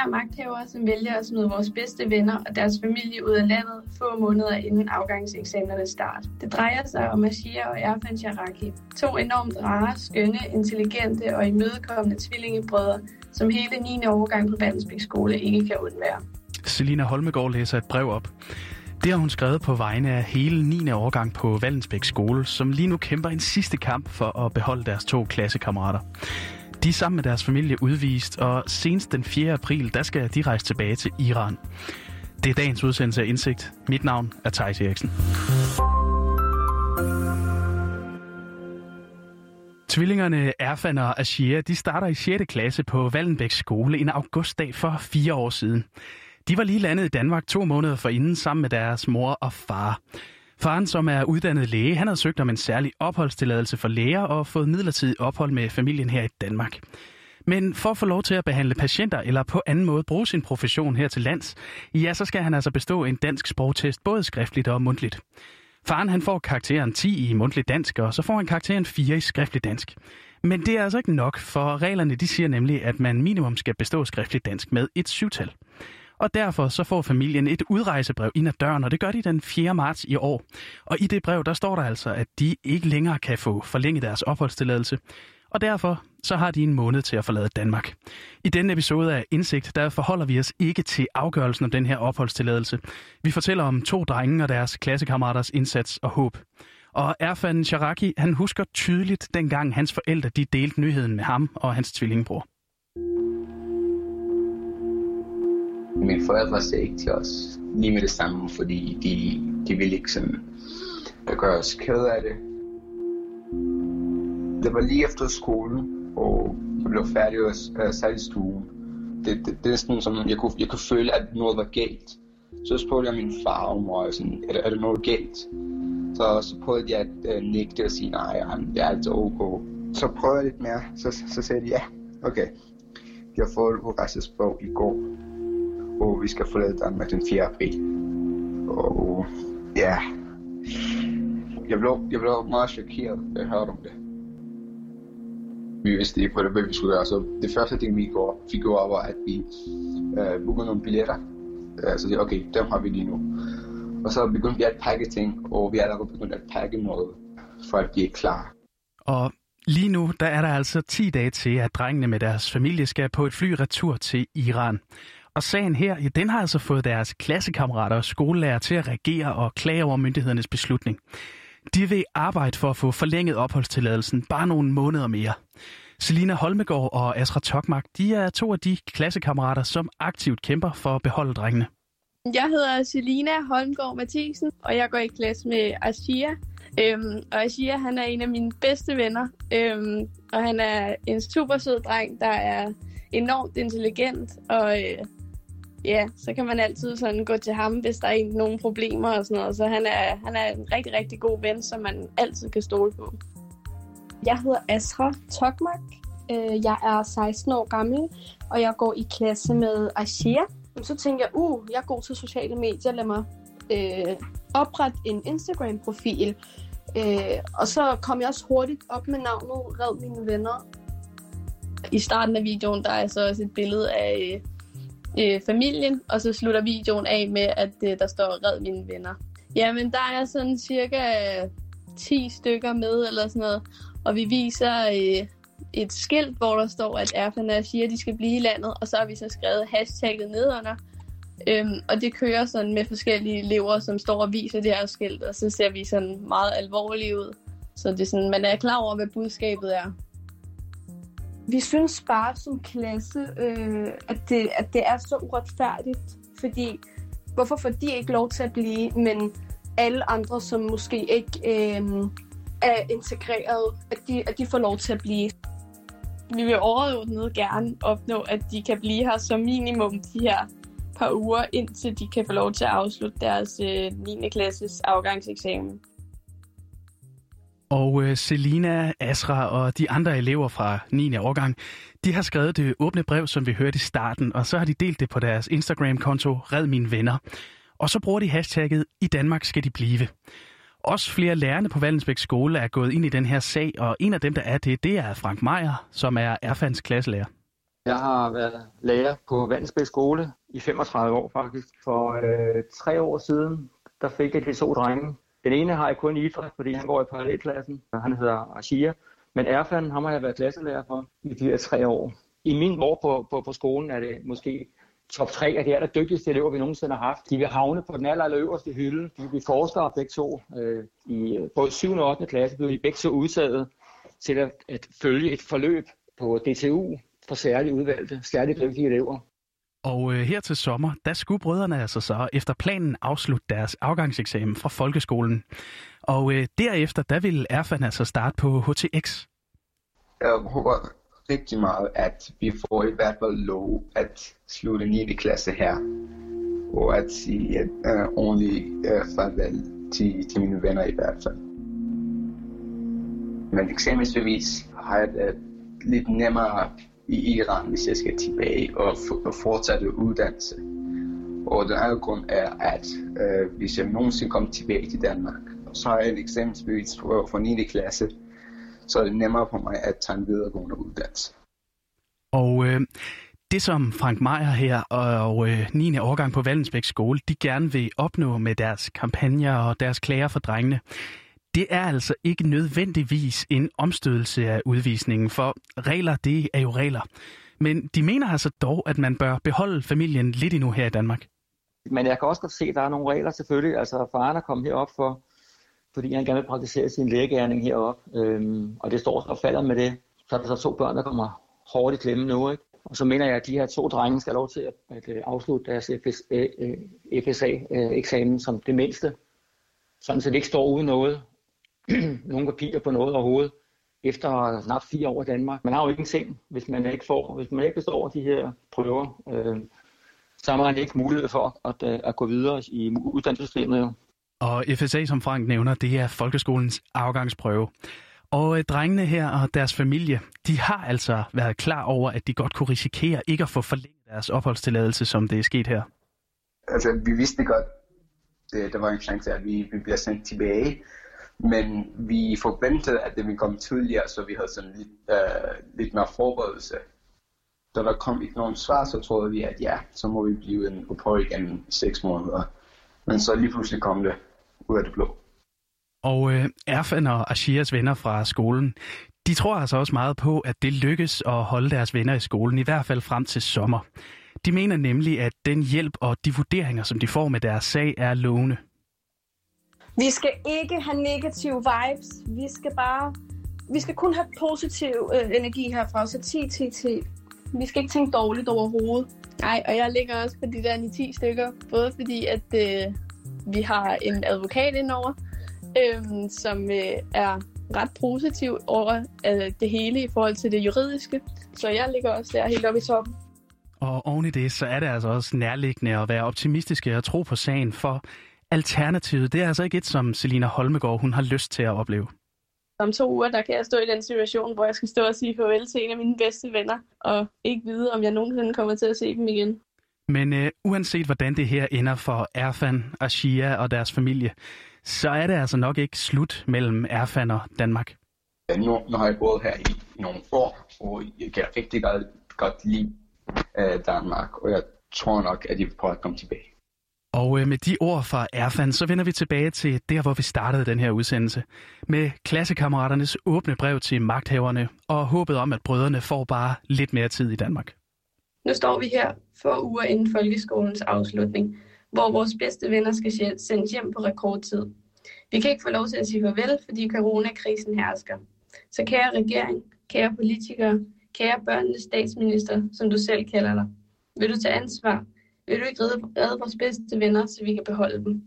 autoritære magthavere, som vælger at smide vores bedste venner og deres familie ud af landet få måneder inden afgangseksamenernes start. Det drejer sig om Ashia og Erfan Sharaki. To enormt rare, skønne, intelligente og imødekommende tvillingebrødre, som hele 9. årgang på Vandensbæk skole ikke kan undvære. Selina Holmegård læser et brev op. Det har hun skrevet på vegne af hele 9. årgang på Vallensbæk skole, som lige nu kæmper en sidste kamp for at beholde deres to klassekammerater. De er sammen med deres familie udvist, og senest den 4. april, der skal de rejse tilbage til Iran. Det er dagens udsendelse af Indsigt. Mit navn er Thijs Eriksen. Tvillingerne Erfan og Ashia, de starter i 6. klasse på Vallenbæk skole en augustdag for fire år siden. De var lige landet i Danmark to måneder forinden sammen med deres mor og far. Faren, som er uddannet læge, han har søgt om en særlig opholdstilladelse for læger og fået midlertidig ophold med familien her i Danmark. Men for at få lov til at behandle patienter eller på anden måde bruge sin profession her til lands, ja, så skal han altså bestå en dansk sprogtest, både skriftligt og mundtligt. Faren han får karakteren 10 i mundtligt dansk, og så får han karakteren 4 i skriftligt dansk. Men det er altså ikke nok, for reglerne de siger nemlig, at man minimum skal bestå skriftligt dansk med et syvtal. Og derfor så får familien et udrejsebrev ind ad døren, og det gør de den 4. marts i år. Og i det brev, der står der altså, at de ikke længere kan få forlænget deres opholdstilladelse. Og derfor så har de en måned til at forlade Danmark. I denne episode af Indsigt, der forholder vi os ikke til afgørelsen om den her opholdstilladelse. Vi fortæller om to drenge og deres klassekammeraters indsats og håb. Og Erfan Sharaki, han husker tydeligt dengang hans forældre de delte nyheden med ham og hans tvillingbror. Mine forældre sagde ikke til os lige med det samme, fordi de, de ville ikke sådan gøre os ked af det. Det var lige efter skolen, og jeg blev færdig og uh, i stuen. Det, det, det er sådan, som jeg kunne, jeg kunne føle, at noget var galt. Så spurgte jeg min far og mor, sådan, er, der, er der noget galt? Så, så prøvede jeg at øh, nægte og sige, nej, det er altid ok. Så prøvede jeg lidt mere, så, så sagde de, ja, okay. Jeg får et udrejsesprog i går hvor vi skal forlade Danmark den 4. april. Og ja, jeg blev, jeg blev meget chokeret, da jeg hørte om det. Vi vidste ikke, hvad vi skulle gøre, så det første ting, vi gjorde, vi gjorde var, at vi øh, bookede nogle billetter. Øh, så det okay, dem har vi lige nu. Og så begyndte vi at pakke ting, og vi er allerede begyndt at pakke noget, for at blive klar. Og Lige nu der er der altså 10 dage til, at drengene med deres familie skal på et fly retur til Iran. Og sagen her, ja, den har altså fået deres klassekammerater og skolelærer til at reagere og klage over myndighedernes beslutning. De vil arbejde for at få forlænget opholdstilladelsen bare nogle måneder mere. Selina Holmegård og Asra Tokmak, de er to af de klassekammerater, som aktivt kæmper for at beholde drengene. Jeg hedder Selina Holmgaard Mathisen, og jeg går i klasse med Ashia. Øhm, og Ashia, han er en af mine bedste venner, øhm, og han er en super sød dreng, der er enormt intelligent, og øh, ja, så kan man altid sådan gå til ham, hvis der er nogle problemer og sådan noget. Så han er, han er en rigtig, rigtig god ven, som man altid kan stole på. Jeg hedder Asra Tokmak. Øh, jeg er 16 år gammel, og jeg går i klasse med Ashia. Så tænkte jeg, uh, jeg er god til sociale medier, lad mig øh, oprette en Instagram-profil. Øh, og så kom jeg også hurtigt op med navnet Red Mine Venner. I starten af videoen, der er så også et billede af øh, familien, og så slutter videoen af med, at øh, der står red mine venner. Jamen, der er sådan cirka øh, 10 stykker med, eller sådan noget, og vi viser øh, et skilt, hvor der står, at Erfana siger, at de skal blive i landet, og så har vi så skrevet hashtagget nedunder, Øhm, og det kører sådan med forskellige elever, som står og viser det her skilt, og så ser vi sådan meget alvorlige ud. Så det er sådan, man er klar over, hvad budskabet er. Vi synes bare som klasse, øh, at, det, at det er så uretfærdigt, fordi hvorfor får de ikke lov til at blive, men alle andre, som måske ikke øh, er integreret, at de, at de får lov til at blive. Vi vil overordnet gerne opnå, at de kan blive her som minimum de her par uger, indtil de kan få lov til at afslutte deres øh, 9. klasses afgangseksamen. Og øh, Selina, Asra og de andre elever fra 9. årgang, de har skrevet det åbne brev, som vi hørte i starten, og så har de delt det på deres Instagram-konto Red Mine Venner. Og så bruger de hashtagget I Danmark skal de blive. Også flere lærerne på Vallensbæk skole er gået ind i den her sag, og en af dem, der er det, det er Frank Meier, som er Erfans klasselærer. Jeg har været lærer på Vandensbæk skole i 35 år faktisk. For øh, tre år siden, der fik jeg de to drenge. Den ene har jeg kun i idræt, fordi han går i parallelklassen. Han hedder Ashia. Men Erfan, ham har jeg været klasselærer for i de her tre år. I min år på, på, på skolen er det måske top 3 af de allerdygtigste elever, vi nogensinde har haft. De vil havne på den aller, aller øverste hylde. De vil blive forskere begge to. Øh, I både 7. og 8. klasse blev de begge to udtaget til at, at følge et forløb på DTU for særligt udvalgte, særligt dygtige elever. Og øh, her til sommer, der skulle brødrene altså så efter planen afslutte deres afgangseksamen fra folkeskolen. Og øh, derefter, der ville Erfan altså starte på HTX. Jeg håber rigtig meget, at vi får i hvert fald lov at slutte 9. klasse her. Og at sige et øh, ordentligt øh, farvel til, til mine venner i hvert fald. Men eksamensbevis har jeg det lidt nemmere i Iran, hvis jeg skal tilbage og, og fortsætte uddannelse. Og den anden grund er, at øh, hvis jeg nogensinde kommer tilbage til Danmark, så har jeg et eksamensbevis for, for 9. klasse, så er det nemmere for mig at tage en videregående uddannelse. Og øh, det som Frank Meier her og øh, 9. årgang på Vallensbæk skole, de gerne vil opnå med deres kampagner og deres klager for drengene, det er altså ikke nødvendigvis en omstødelse af udvisningen, for regler, det er jo regler. Men de mener altså dog, at man bør beholde familien lidt endnu her i Danmark. Men jeg kan også godt se, at der er nogle regler selvfølgelig. Altså faren er kommet herop for, fordi han gerne vil praktisere sin lægegærning herop. Øhm, og det står og falder med det. Så er der så to børn, der kommer hårdt i klemme nu. Ikke? Og så mener jeg, at de her to drenge skal have lov til at, at øh, afslutte deres FSA-eksamen øh, øh, som det mindste. Sådan så det ikke står uden noget nogle papirer på noget overhovedet efter snart fire år i Danmark. Man har jo ikke en ting, hvis man ikke får, hvis man ikke består de her prøver, øh, så har man ikke mulighed for at, øh, at gå videre i uddannelsessystemet. Jo. Og FSA, som Frank nævner, det er folkeskolens afgangsprøve. Og øh, drengene her og deres familie, de har altså været klar over, at de godt kunne risikere ikke at få forlænget deres opholdstilladelse, som det er sket her. Altså, vi vidste godt, det, der var en chance, at vi, vi bliver sendt tilbage. Men vi forventede, at det ville komme tidligere, så vi havde sådan lidt, øh, lidt mere forberedelse. Da der kom ikke nogen svar, så troede vi, at ja, så må vi blive en på igen i seks måneder. Men så lige pludselig kom det ud af det blå. Og øh, Erfan og Ashias venner fra skolen, de tror altså også meget på, at det lykkes at holde deres venner i skolen, i hvert fald frem til sommer. De mener nemlig, at den hjælp og de vurderinger, som de får med deres sag, er lovende. Vi skal ikke have negative vibes. Vi skal bare... Vi skal kun have positiv øh, energi herfra, så 10, 10, 10. Vi skal ikke tænke dårligt overhovedet. Nej, og jeg ligger også på de der 9-10 stykker. Både fordi, at øh, vi har en advokat indover, øh, som øh, er ret positiv over øh, det hele i forhold til det juridiske. Så jeg ligger også der helt oppe i toppen. Og oven i det, så er det altså også nærliggende at være optimistiske og tro på sagen, for alternativet, det er altså ikke et, som Selina Holmegård hun har lyst til at opleve. Om to uger, der kan jeg stå i den situation, hvor jeg skal stå og sige farvel til en af mine bedste venner, og ikke vide, om jeg nogensinde kommer til at se dem igen. Men uh, uanset hvordan det her ender for Erfan, Ashia og deres familie, så er det altså nok ikke slut mellem Erfan og Danmark. Nu, nu har jeg boet her i, i nogle år, og jeg kan rigtig godt, godt lide uh, Danmark, og jeg tror nok, at jeg vil prøve at komme tilbage. Og øh, med de ord fra Erfan, så vender vi tilbage til der, hvor vi startede den her udsendelse. Med klassekammeraternes åbne brev til magthaverne og håbet om, at brødrene får bare lidt mere tid i Danmark. Nu står vi her for uger inden folkeskolens afslutning, hvor vores bedste venner skal sendes hjem på rekordtid. Vi kan ikke få lov til at sige farvel, fordi coronakrisen hersker. Så kære regering, kære politikere, kære børnenes statsminister, som du selv kalder dig, vil du tage ansvar vil du ikke redde, redde vores bedste venner, så vi kan beholde dem?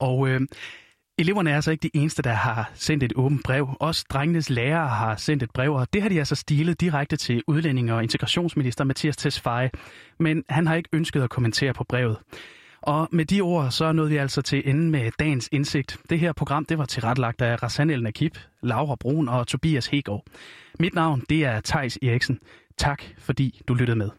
Og øh, eleverne er altså ikke de eneste, der har sendt et åbent brev. Også drengenes lærere har sendt et brev, og det har de altså stilet direkte til udlænding- og integrationsminister Mathias Tesfaye. Men han har ikke ønsket at kommentere på brevet. Og med de ord, så nåede vi altså til enden med dagens indsigt. Det her program, det var tilrettelagt af Rassan El Nakib, Laura Brun og Tobias Hegård. Mit navn, det er Tejs Eriksen. Tak, fordi du lyttede med.